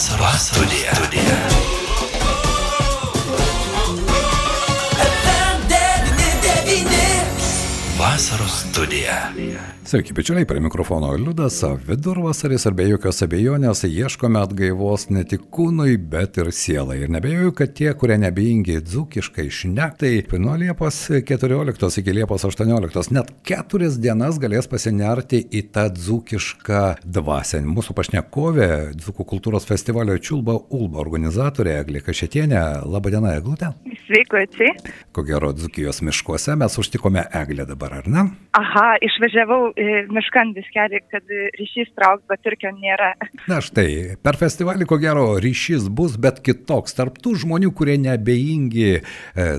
Vasaros studija. studija. Vasaros studija. Sveiki, bičiuliai, prie mikrofono Liudas, vidurvasaris ir be jokios abejonės ieškome atgaivos ne tik kūnui, bet ir sielai. Ir nebejoju, kad tie, kurie nebeingi dzūkiškai šnektai, nuo Liepos 14 iki Liepos 18, net keturias dienas galės pasinerti į tą dzūkišką dvasę. Mūsų pašnekovė, Dzūkų kultūros festivalio Čiulba Ulba organizatorė Eglė Kašėtienė. Labadiena, Eglutė. Sveiki, atsiai. Ko gero, Dzūkijos miškuose mes užtikome Eglę dabar, ar ne? Aha, išvažiavau miškan viskelį, kad ryšys trauks, bet irkio nėra. Na štai, per festivalį ko gero ryšys bus, bet kitoks. Tarptų žmonių, kurie nebeingi e,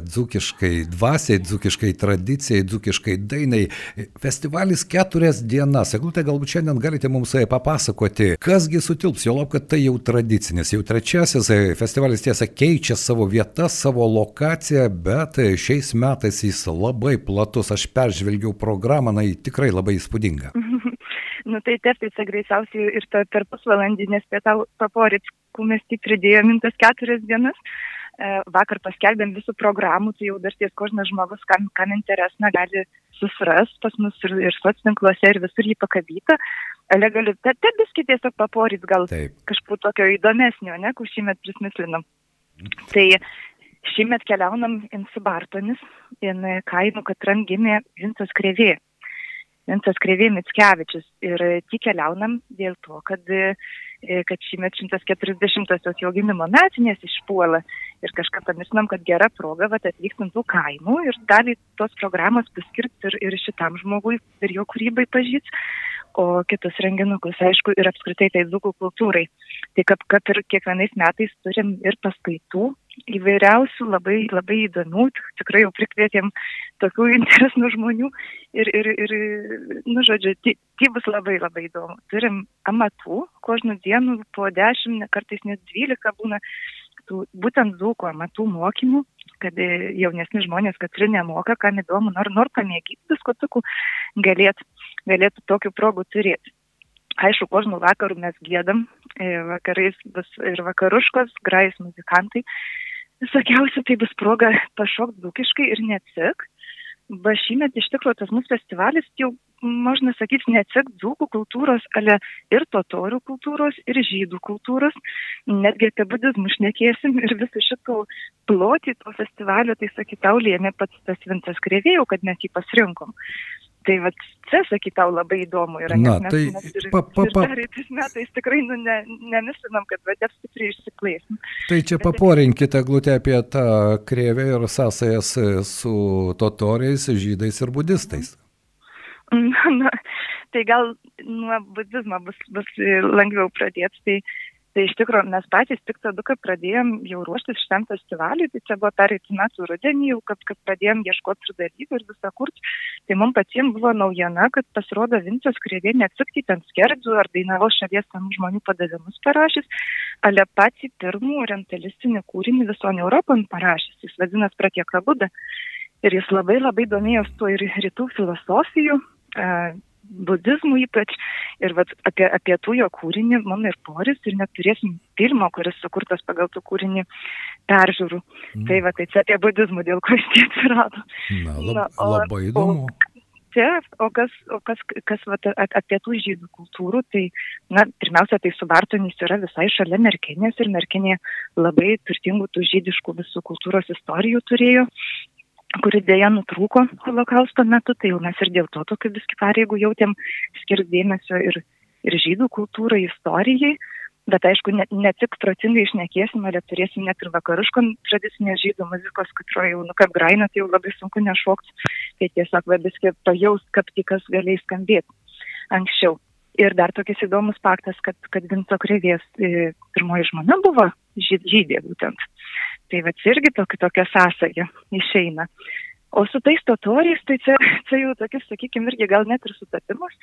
dzūkiškai dvasiai, dzūkiškai tradicijai, dzūkiškai dainai. Festivalis keturias dienas. Eglutė, galbūt šiandien galite mums papasakoti, kasgi sutilps, jo lab, kad tai jau tradicinis, jau trečiasis e, festivalis tiesa keičia savo vietas, savo lokaciją, bet e, šiais metais jis labai platus. Aš peržvelgiau programą, na, tikrai labai įspūdinga nu tai teptica greičiausiai ir ta, per pusvalandį, nes pietau paporit, mes tik pridėjome tas keturias dienas. E, vakar paskelbėm visų programų, tai jau dar ties kožnas žmogus, kam, kam interesna, gali susiras pas mus ir, ir socininkluose, ir visur jį pakabyta. Legaliu, te, te biskit tiesiog paporit, gal Taip. kažkur tokio įdomesnio, ne, kur šįmet prismislinam. Tai šįmet keliaunam in Subartonis, in kaimų, kad ran gimė Vincas Krevė. Vincas Krevė Mitskevičius. Ir tik keliaunam dėl to, kad, kad šįmet 140-osios jo gimimo metinės išpuola. Ir kažką pamirštam, kad gera proga vat, atvykti tų kaimų ir dalį tos programos paskirti ir, ir šitam žmogui ir jo kūrybai pažįsti o kitus renginukus, aišku, ir apskritai tai dzūkų kultūrai. Tai kaip, kaip ir kiekvienais metais turim ir paskaitų įvairiausių, labai, labai įdomių, tikrai jau prikvietėm tokių interesų žmonių ir, ir, ir nu, žodžiu, tai, bus labai labai įdomu. Turim amatų, kožnų dienų po dešimt, kartais net dvylika būna tų būtent dzūkų amatų mokymų, kad jaunesni žmonės, kad ir nemoka, kam įdomu, nor, nor pamėgyti diskutukų, galėtų galėtų tokių progų turėti. Aišku, kožnų vakarų mes gėdam, e, vakarais bus ir vakaruškos, grais muzikantai. Visokiausia tai bus proga pašokti dukiškai ir neatsik. Va šįmet iš tikrųjų tas mūsų festivalis jau, можно sakyti, ne tik dzūkų kultūros, ale ir totorių kultūros, ir žydų kultūros, netgi apie budizmų šnekėsim ir visų šitų plotį to festivalio, tai sakytau, lėmė pats tas Vincas Krevėjau, kad mes jį pasirinkom. Tai va, čia, sakyt, tau labai įdomu yra. Na, mes, tai mes ir, pa, pa, pa. Pereitais metais tikrai nu, ne, nemislinom, kad va, taip stipriai išsiplėsim. Tai čia Bet, paporinkite glūtę apie tą krėvę ir sąsajas su totoriais, žydais ir budistais. Na, tai gal nuo budizmo bus, bus lengviau pradėti. Tai Tai iš tikrųjų mes patys tik tada, kai pradėjom jau ruoštis šitam festivaliui, tai čia buvo pereitų metų rudenį, jau kad, kad pradėjom ieškoti ir dalyvių ir visą kurti, tai mums patiems buvo naujiena, kad pasirodo Vincas Krėvė ne tik ten skerdžių ar dainavo šalies senų žmonių padavimus parašys, ale patį pirmų orientalistinį kūrinį visoje Europoje parašys, jis vadinasi Pratieka Buda. Ir jis labai labai domėjosi tuo ir rytų filosofijų, budizmų ypač. Ir vat, apie, apie tų jo kūrinį, mano ir poris, ir net turėsim filmo, kuris sukurtas pagal tų kūrinį peržiūrų. Mm. Tai va, tai čia apie budizmų, dėl ko jis tie atsirado. Na, lab, Na, o, labai įdomu. O, Taip, o kas, o kas, kas vat, apie tų žydų kultūrų, tai, na, pirmiausia, tai Subartonys yra visai šalia Merkinės ir Merkinė labai turtingų tų žydiškų visų kultūros istorijų turėjo kuri dėja nutrūko holokausto metu, tai jau mes ir dėl to tokiu viski pareigų jautėm skirs dėmesio ir, ir žydų kultūrai, istorijai, bet aišku, ne, ne tik protingai išnekėsim, bet turėsim net ir vakariškon tradicinės žydų muzikos, kurio jau, nu, kaip graina, tai jau labai sunku nešokti, tai tiesiog viski pajaust, kaip tik kas galės skambėti anksčiau. Ir dar tokis įdomus faktas, kad, kad Vinco Krevės e, pirmoji žmona buvo žydė būtent. Tai va irgi tokia, tokia sąsaja išeina. O su tais totoriais, tai čia, čia jau tokia, sakykime, irgi gal net ir sutapimas,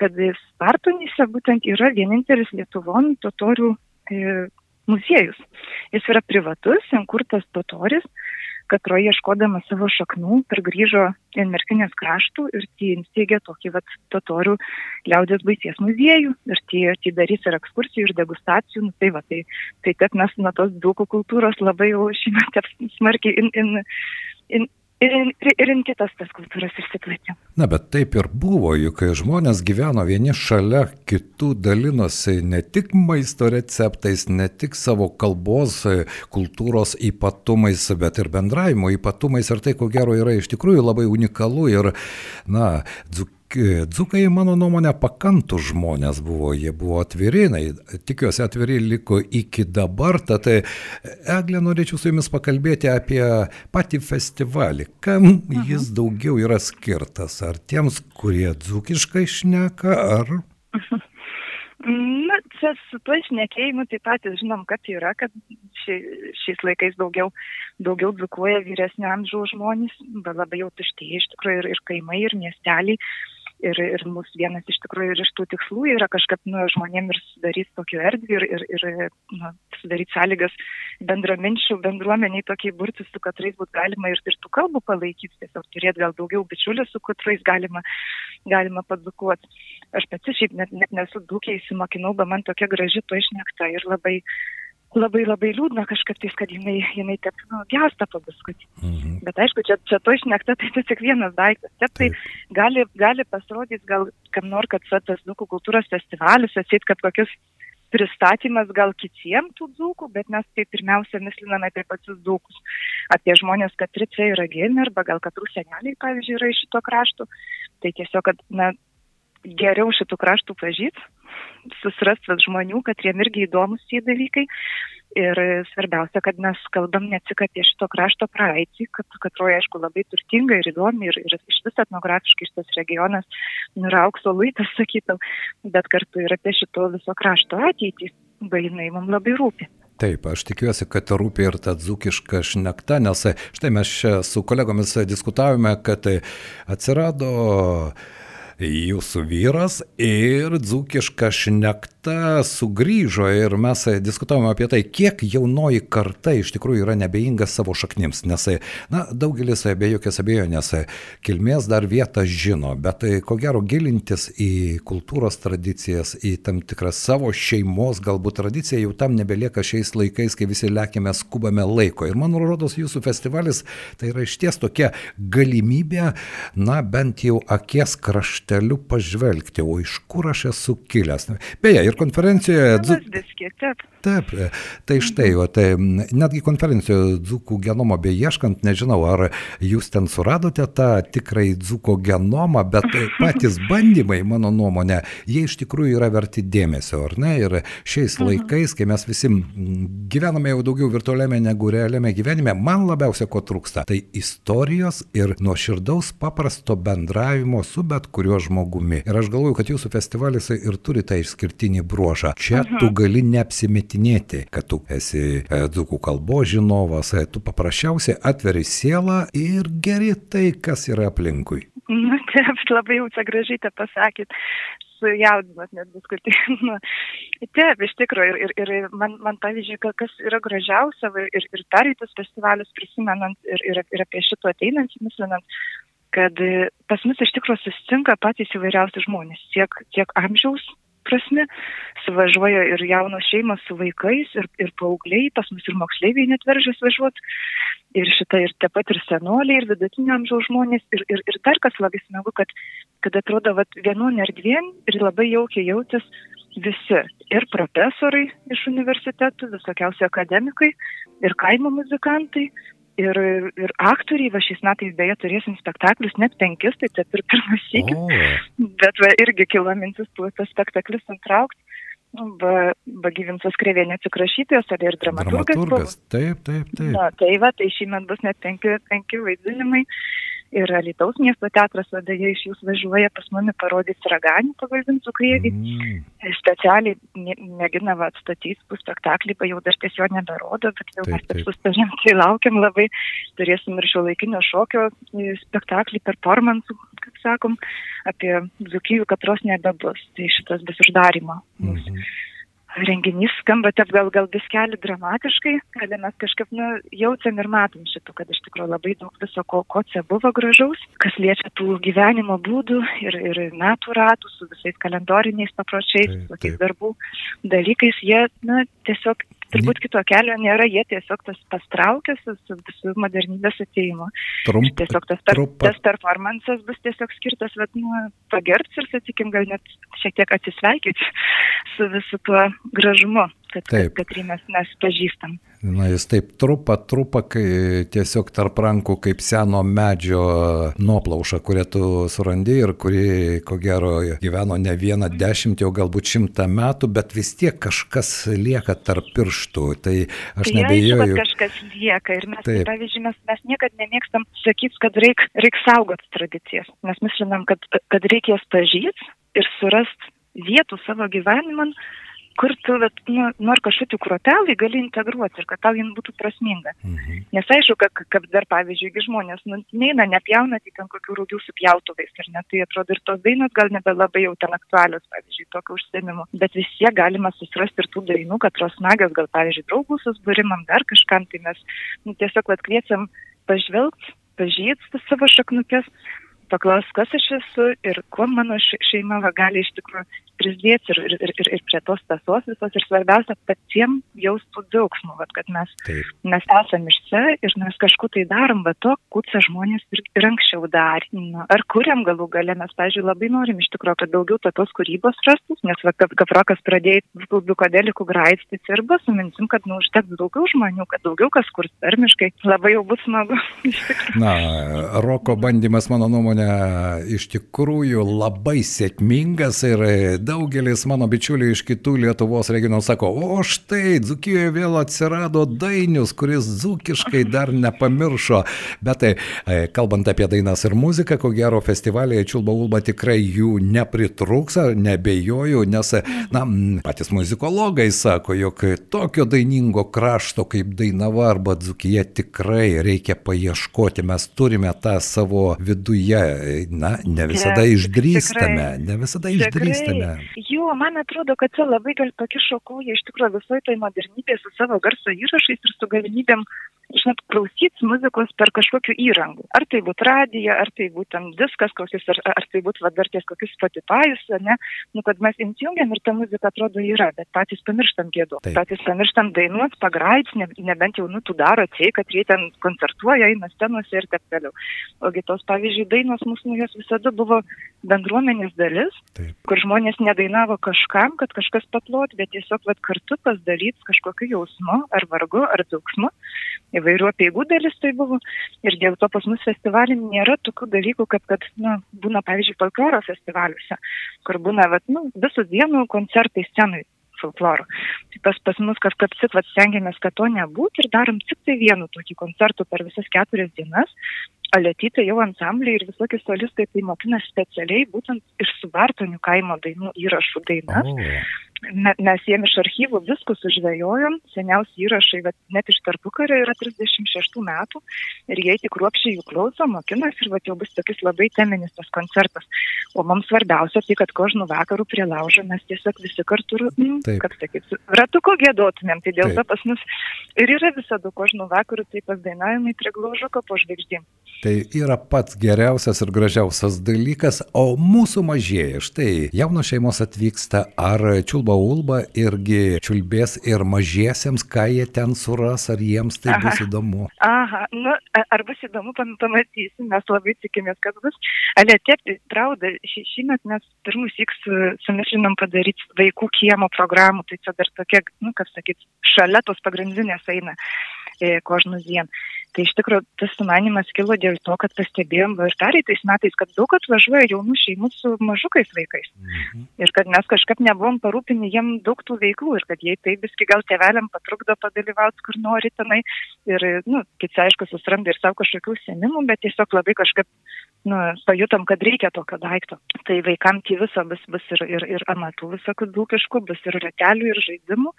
kad Spartonyse būtent yra vienintelis Lietuvon totorių e, muziejus. Jis yra privatus, ten kurtas totoris, Katro ieškodama savo šaknų, pergrįžo į Merkinės kraštų ir įsteigė tokį vat, totorių liaudės baisies muziejų ir tie atidarys ir ekskursijų, ir degustacijų. Nu, tai, va, tai, tai taip mes nuo tos daug kultūros labai jau šiemet smarkiai in, in, in, ir, in kitas tas kultūras išsiplėtė. Na, bet taip ir buvo, juk žmonės gyveno vieni šalia kitų, dalinosi ne tik maisto receptais, ne tik savo kalbos, kultūros ypatumais, bet ir bendravimo ypatumais. Ir tai, ko gero, yra iš tikrųjų labai unikalu. Ir, na, dzuk Dzukai, mano nuomonė, pakantų žmonės buvo, jie buvo atvirinai, tikiuosi atviri liko iki dabar, tad Eglė norėčiau su jumis pakalbėti apie patį festivalį, kam mhm. jis daugiau yra skirtas, ar tiems, kurie dzukiškai šneka, ar... Na, čia su tuo išnekėjimu taip pat žinom, kad yra, kad ši, šiais laikais daugiau, daugiau dzukuoja vyresnio amžiaus žmonės, bet labai jau tuštėja iš tikrųjų ir, ir kaimai, ir miesteliai ir, ir mūsų vienas iš tikrųjų ir iš tų tikslų yra kažkaip nu, žmonėm ir sudaryti tokių erdvių ir, ir, ir nu, sudaryti sąlygas bendraminčių bendruomeniai tokiai burti, su katrais būtų galima ir, ir tų kalbų palaikyti, tiesiog turėti gal daugiau bičiulių, su katrais galima, galima padukuoti. Aš pati šiaip net, net nesu dukiai įsimokinau, bet man tokia graži to išnekta ir labai labai labai liūdna kažkaip tais, kad jinai, jinai taip, nu, gesta pabuskutį. Mhm. Bet aišku, čia, čia to išnekta, tai tai tik vienas daiktas. Taip, tai gali, gali pasirodyti gal kam nor, kad tas Dukų kultūros festivalis, atsit, kad kokius pristatymas gal kitiems tų dzūkų, bet mes tai pirmiausia misliname apie pačius dzūkus, apie žmonės, kad trice yra gėmė arba gal kad seneliai, pavyzdžiui, yra iš šito krašto. Tai tiesiog, kad na, geriau šitų kraštų pažįst, susirasti žmonių, kad jiem irgi įdomus tie dalykai. Ir svarbiausia, kad mes kalbam ne tik apie šito krašto praeitį, kad Katroje, aišku, labai turtinga ir įdomi ir, ir iš vis etnografiškai šitas regionas yra aukso laitas, sakytum, bet kartu ir apie šito viso krašto ateitį, bainai mums labai rūpi. Taip, aš tikiuosi, kad rūpi ir ta dzukiška šnekta, nes štai mes su kolegomis diskutavome, kad atsirado jūsų vyras ir dzūkiška šnekta sugrįžo ir mes diskutavome apie tai, kiek jaunoji karta iš tikrųjų yra nebeinga savo šaknims, nes, na, daugelis be jokios abejonės kilmės dar vietą žino, bet ko gero gilintis į kultūros tradicijas, į tam tikrą savo šeimos galbūt tradiciją jau tam nebelieka šiais laikais, kai visi lėkime, skubame laiko. Ir man rodos, jūsų festivalis tai yra iš ties tokia galimybė, na, bent jau akies krašte masteliu pažvelgti, o iš kur aš esu kilęs. Beje, ir konferencijoje... Taip. Taip, tai štai, o tai netgi konferencijoje dzukų genomo beieškant, nežinau, ar jūs ten suradote tą tikrai dzuko genomą, bet patys bandymai, mano nuomonė, jie iš tikrųjų yra verti dėmesio, ar ne? Ir šiais mhm. laikais, kai mes visi gyvename jau daugiau virtualiame negu realiame gyvenime, man labiausia ko trūksta, tai istorijos ir nuoširdaus paprasto bendravimo su bet kuriuo žmogumi. Ir aš galvoju, kad jūsų festivalis ir turi tą išskirtinį bruožą. Čia tu mhm. gali neapsimetinti apsimetinėti, kad tu esi e, dzukų kalbos žinovas, e, tu paprasčiausiai atveri sielą ir geri tai, kas yra aplinkui. Na, taip, labai jau čia gražiai te pasakyt sujaudinot net diskutį. Nu, taip, iš tikrųjų, ir, ir, ir man, man pavyzdžiui, kas yra gražiausia ir, ir pereitus festivalius prisimenant ir, ir, ir apie šito ateinantį mislinant, kad pas mus iš tikrųjų susitinka patys įvairiausi žmonės, tiek, tiek amžiaus prasme, suvažiuoja ir jaunos šeimos su vaikais, ir, ir paaugliai, pas mus ir moksleiviai net veržės važiuoti, ir šitą, ir taip pat ir senoliai, ir vidutinio amžiaus žmonės, ir, ir, ir dar kas labai smagu, kad, kad atrodo, kad vienon erdvien ir labai jaukiai jautės visi, ir profesorai iš universitetų, visokiausi akademikai, ir kaimo muzikantai, ir, ir aktoriai, va šiais metais beje turėsim spektaklius, net penkis, tai čia ir pirmas sykis, oh. bet va irgi kilo mintis tuos spektaklius antraukti. Va, va gyvinsos krevienė atsikrašytojas, ar ir dramaturgas. dramaturgas. Taip, taip, taip. Na, tai va, tai šiemet bus net penki, penki vaidinimai ir Alitaus miesto teatras, tada jie iš jūs važiuoja pas mane parodyti raganių pagal Vincų Krievį. Mm. Specialiai mėgina atstatyti spektaklį, pa jau dar tiesiog neberodo, bet jau mes taip sustažėm, tai laukiam labai, turėsim ir šio laikinio šokio e, spektaklį, performansų, kaip sakom, apie Zukijų katros nebebus. Tai šitas bus uždarimo. Mm -hmm. Renginys skamba taip gal gal biskelį dramatiškai, kada mes kažkaip nu, jaučiam ir matom šitų, kad iš tikrųjų labai daug viso ko, ko čia buvo gražaus, kas liečia tų gyvenimo būdų ir, ir metų ratų su visais kalendoriniais papročiais, Taip, tokiais taip. darbų dalykais, jie na, tiesiog turbūt kito kelio nėra, jie tiesiog tas pastraukia su, su, su modernybės ateimu. Trump, Tiesiog tas, per, tas performances bus tiesiog skirtas, bet, nu, pagerbs ir, sakykim, gal net šiek tiek atsisveikinti su visu tuo gražumu, kad, kad, Taip. kad kurį mes, mes pažįstam. na jis taip trupa, trupa, kai tiesiog tarp rankų kaip seno medžio nuoplauša, kurią tu surandi ir kuri, ko gero, gyveno ne vieną dešimtį, o galbūt šimtą metų, bet vis tiek kažkas lieka tarp pirštų. Tai aš tai nebejoju. kad kažkas lieka ir mes, Taip. tai, pavyzdžiui, mes, mes niekada nemėgstam sakyti, kad reikia reik saugoti tradicijas. Mes mislinam, kad, kad reikia jas pažįsti ir surasti vietų savo gyvenimą, kur tu, vat, nu, nors kažkokių kruopelį gali integruoti ir kad tau jin būtų prasminga. Mhm. Nes aišku, kad, kad dar, pavyzdžiui, žmonės nu, neina, nepjauna tik ten kokių rūgių su pjautuvais, ir net tai atrodo ir tos dainos gal nebelabai jau ten aktualios, pavyzdžiui, tokio užsienimo. Bet vis tiek galima susirasti ir tų dainų, kad tos nagas, gal, pavyzdžiui, draugų susibūrimam, dar kažkam, tai mes nu, tiesiog vat kviečiam pažvelgti, pažįsti savo šaknukės, paklaus, kas aš esu ir kuo mano šeima va, gali iš tikrųjų prisidėti ir, ir, ir, ir, prie tos tasos visos ir svarbiausia, patiems jaustų džiaugsmų, kad mes Taip. mes esame iš čia ir mes kažkur tai darom, bet to, kuca žmonės ir, ir anksčiau darė. Nu, ar kuriam galų gale, mes, pažiūrėjau, labai norim iš tikrųjų, kad daugiau tokios kūrybos rastus, nes va, kaip, kaip rokas pradėjo biukodelikų graistyti ir bus mintim, kad nu, užteks daugiau žmonių, kad daugiau kas kurs termiškai, labai jau bus smagu. Na, Roko bandymas, mano nuomonė, iš tikrųjų labai sėkmingas ir daugelis mano bičiulių iš kitų Lietuvos regionų sako, o štai, Dzukijoje vėl atsirado dainius, kuris dzukiškai dar nepamiršo. Bet tai, e, kalbant apie dainas ir muziką, ko gero festivalėje Čiulba Ulba tikrai jų nepritrūks, nebejoju, nes, na, m, patys muzikologai sako, jog tokio dainingo krašto kaip Dainava arba Dzukija tikrai reikia paieškoti. Mes turime tą savo viduje, na, ne visada išdrįstame, ne visada išdrįstame. Jo, man atrodo, kad čia labai gal pakišo koja iš tikrųjų visoje tai modernybėje su savo garso įrašais ir su galimybėm, žinot, klausytis muzikos per kažkokiu įrangu. Ar tai būtų radija, ar tai būtų ten diskas kokius, ar, ar tai būtų vadarties kokius Spotify'us, ne, nu, kad mes įsijungiam ir ta muzika atrodo yra, bet patys pamirštam gėdu. Patys pamirštam dainuot, pagrait, ne, nebent jau, nu, tu daro tai, kad jie ten koncertuoja, eina scenuose ir taip toliau. Ogi tos, pavyzdžiui, dainos mūsų, nu, jos visada buvo bendruomenės dalis, Taip. kur žmonės nedainavo kažkam, kad kažkas paplot, bet tiesiog vat, kartu pasidaryti kažkokiu jausmu, ar vargu, ar džiaugsmu. Įvairių apieigų dalis tai buvo. Ir dėl to pas mus festivalį nėra tokių dalykų, kaip kad na, būna, pavyzdžiui, folkloro festivaliuose, kur būna vat, nu, visų dienų koncertai scenai folkloro. Tai pas, pas mus kažkaip cik, vat, stengiamės, kad to nebūtų ir darom tik tai vienu tokį koncertų per visas keturias dienas. Aletytai jau ansambliai ir visokie solistai tai mokina specialiai būtent iš subartonių kaimo dainų įrašų dainas. O, Me, mes jiem iš archyvų viskus užvėjojom, seniausi įrašai vat, net iš tarpukario yra 36 metų ir jie tik ruopšiai jų klauso, mokinasi ir vat, jau bus tokis labai teminis tas koncertas. O mums svarbiausia tai, kad kožnų vakarų prie laužo mes tiesiog visi kartu, mm, kaip sakyt, ratuko gėdotumėm, tai dėl Taip. to pas mus ir yra visada kožnų vakarų, tai pas dainavimai prie glaužoko po žvaigždėm. Tai yra pats geriausias ir gražiausias dalykas, o mūsų mažėja. Štai jaunos šeimos atvyksta, ar čiulba ulba irgi čiulbės ir mažiesiems, ką jie ten suras, ar jiems tai Aha. bus įdomu. Aha, nu, ar bus įdomu, pam- pamatysim, mes labai tikimės, kad bus. Ale tiek, pravda, šį, šįmet mes pirmus įks sumišlinom padaryti vaikų kiemo programų, tai čia dar tokia, nu, kaip sakyt, šalia tos pagrindinės eina e, kožnų dien. Tai iš tikrųjų tas sumanimas kilo dėl to, kad pastebėjom ir pereitais metais, kad daug atvažiuoja jaunų šeimų su mažukais vaikais. Mhm. Ir kad mes kažkaip nebuvom parūpinę jiem daug tų veiklų ir kad jie tai viski gal tėveliam patrukdo padalyvauti, kur nori tenai. Ir, nu, kiti aišku, susiranda ir savo kažkokių senimų, bet tiesiog labai kažkaip, nu, pajutom, kad reikia tokio daikto. Tai vaikam tai viso bus, bus ir, ir, ir amatų visokių dūkiškų, bus ir ratelių, ir žaidimų,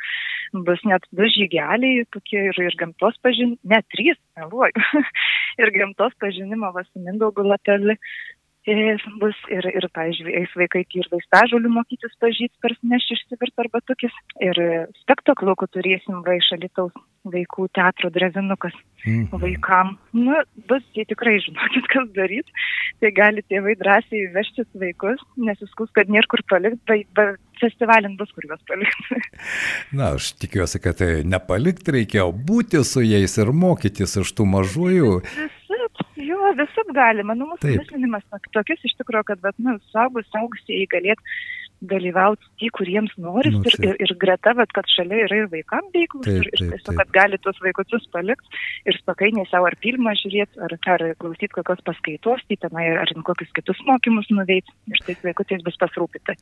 bus net du žygeliai, tokie ir, ir gamtos pažinimo, net trys, meluoju, ir gamtos pažinimo vas su Mindaugu lapelį. bus ir, ir pavyzdžiui, eis vaikai ir vaistažolių mokytis pažyti per neš išsivirt arba tukis. Ir spektaklukų turėsim va iš Alitaus vaikų teatro drevinukas mm. vaikam. Nu, bus, jie tikrai žinokit, kas daryti. Tai gali tėvai drąsiai vežtis vaikus, nesiskus, kad nėra kur palikti, bet, bet festivalin bus kur juos palikti. Na, aš tikiuosi, kad tai nepalikti reikia, o būti su jais ir mokytis iš tų mažųjų. Visip, jo, visip galima. Nu, mūsų misinimas tokius iš tikrųjų, kad, bet, nu, saugus, saugusieji galėtų dalyvauti tie, kuriems noris nu, ir, ir, ir greta, bet kad šalia yra ir vaikam veiklus taip, ir, ir tiesiog, kad gali tuos vaikučius palikti ir spakainiai savo ar filmą žiūrėti, ar, ar klausyti kokios paskaitos, tai tenai ar kokius kitus mokymus nuveikti ir tais vaikučiais bus pasirūpita.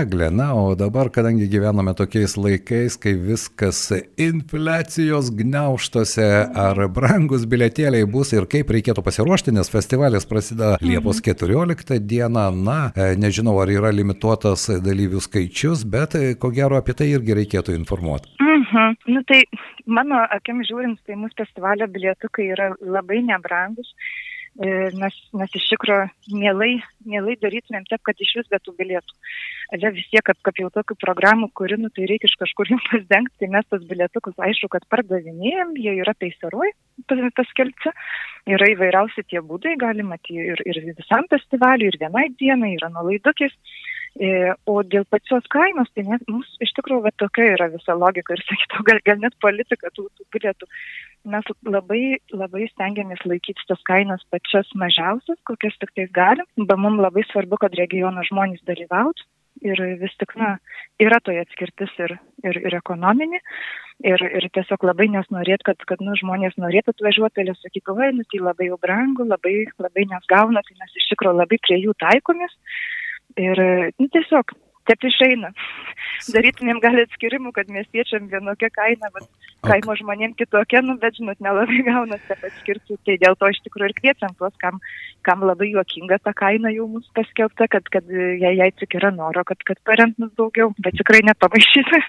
Eglė, na, o dabar, kadangi gyvename tokiais laikais, kai viskas infliacijos gniauštose, ar brangus bilietėliai bus ir kaip reikėtų pasiruošti, nes festivalis prasideda Liepos 14 mhm. dieną, na, e, nežinau, ar yra limituotas dalyvių skaičius, bet e, ko gero apie tai irgi reikėtų informuoti. Mhm. Nu, tai mano akim žiūrint, tai mūsų festivalio bilietukai yra labai nebrangus. E, mes, mes iš tikrųjų mielai, mielai darytumėm taip, kad iš vis betų bilietų. Ale vis tiek, kad kaip jau tokių programų, kuri, nu, tai reikia iš kažkur jų pasdengti, tai mes tos bilietukus, aišku, kad pardavinėjom, jie yra peiseroj paskelbti, yra įvairiausi tie būdai, galima ir, ir visam festivaliui, ir vienai dienai, yra nuolaidukis. E, o dėl pačios kainos, tai net, mūsų iš tikrųjų va, tokia yra visa logika ir sakytų, gal, gal net politika tų, tų bilietų. Mes labai, labai stengiamės laikyti tas kainas pačias mažiausias, kokias tik tais galim, bet mums labai svarbu, kad regiono žmonės dalyvautų ir vis tik, na, yra toje atskirtis ir, ir, ir ekonominė. Ir, ir tiesiog labai nesnorėt, kad, kad nu, žmonės norėtų atvažiuoti, ir sakytų, oi, nu, tai labai jau brangu, labai, labai nesgauna, tai mes iš tikrųjų labai prie jų taikomės. Ir nu, tiesiog, taip išeina. Darytumėm gal atskirimų, kad miestiečiam vienokia kaina, bet kaimo žmonėm kitokia, nu, bet žinot, nelabai gaunasi atskirti. Tai dėl to iš tikrųjų ir kviečiam tuos, kam, kam labai juokinga ta kaina jau mūsų paskelbta, kad, kad jei, jei tik yra noro, kad, kad paremt mus daugiau, bet tikrai nepamaišyti.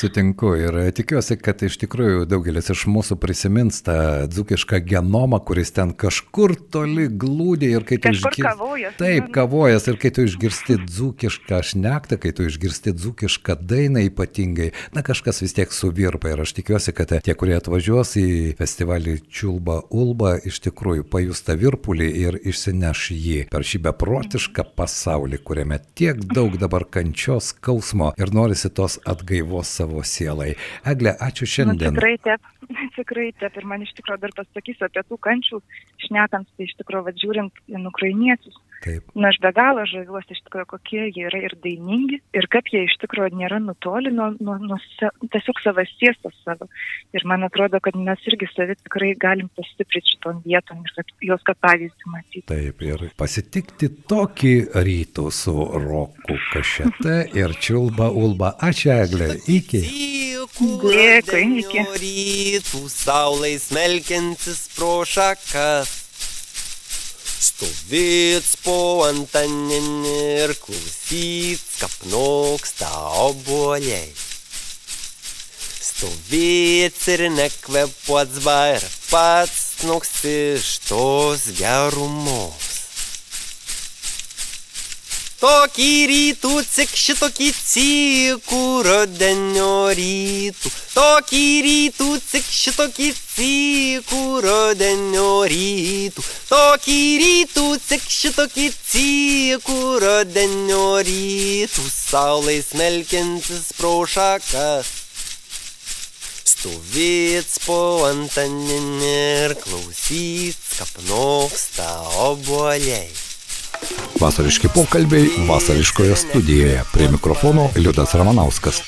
Sutinku ir tikiuosi, kad iš tikrųjų daugelis iš mūsų prisimins tą dzukišką genomą, kuris ten kažkur toli glūdė ir kai tu išgirsti. Taip, kavojas ir kai tu išgirsti dzukišką šnektą, kai tu išgirsti dzukišką dainą ypatingai, na kažkas vis tiek suvirpa ir aš tikiuosi, kad tie, kurie atvažiuos į festivalį Čiulba Ulba, iš tikrųjų pajus tą virpulį ir išsineš jį per šį beprotišką pasaulį, kuriame tiek daug dabar kančios, skausmo ir norisi tos atgaivos savo sielai. Egle, ačiū nu, šiandien. Nu, tikrai taip, tikrai taip. Ir man iš tikrųjų dar pasakysiu apie tų kančių, šnekant, tai iš tikrųjų, žiūrint ukrainiečius, Taip. Na, aš be galo žaviuosi iš tikrųjų, kokie jie yra ir dainingi, ir kaip jie iš tikrųjų nėra nutoli nuo, nuo, nuo tiesiog savasties tos savo. Ir man atrodo, kad mes irgi savi tikrai galim pastiprinti šitom vietom ir kad jos kaip pavyzdį matyti. Taip, ir pasitikti tokį rytų su roku kašete ir čiulba ulba. Ačiū, Eglė, iki. Dėkui, iki. Rytų saulai smelkiantis pro šakas. Stovėt po antaninį ir klausyt, kapnoksta obuoliai. Stovėt ir nekvepuot ir pats noksti iš tos gerumos. Tokį rytų cik šitokį cikų rudenio rytų. Tokį rytų cik šitokį cikų rudenio rytų. Tokį rytų cik šitokį cikų rudenio rytų. Saulai smelkiantis pro šakas. Stovėt po antaninį ir klausyt, kapnoksta obuoliai. Vasariški pokalbiai vasariškoje studijoje. Prie mikrofono Liudas Ramanauskas.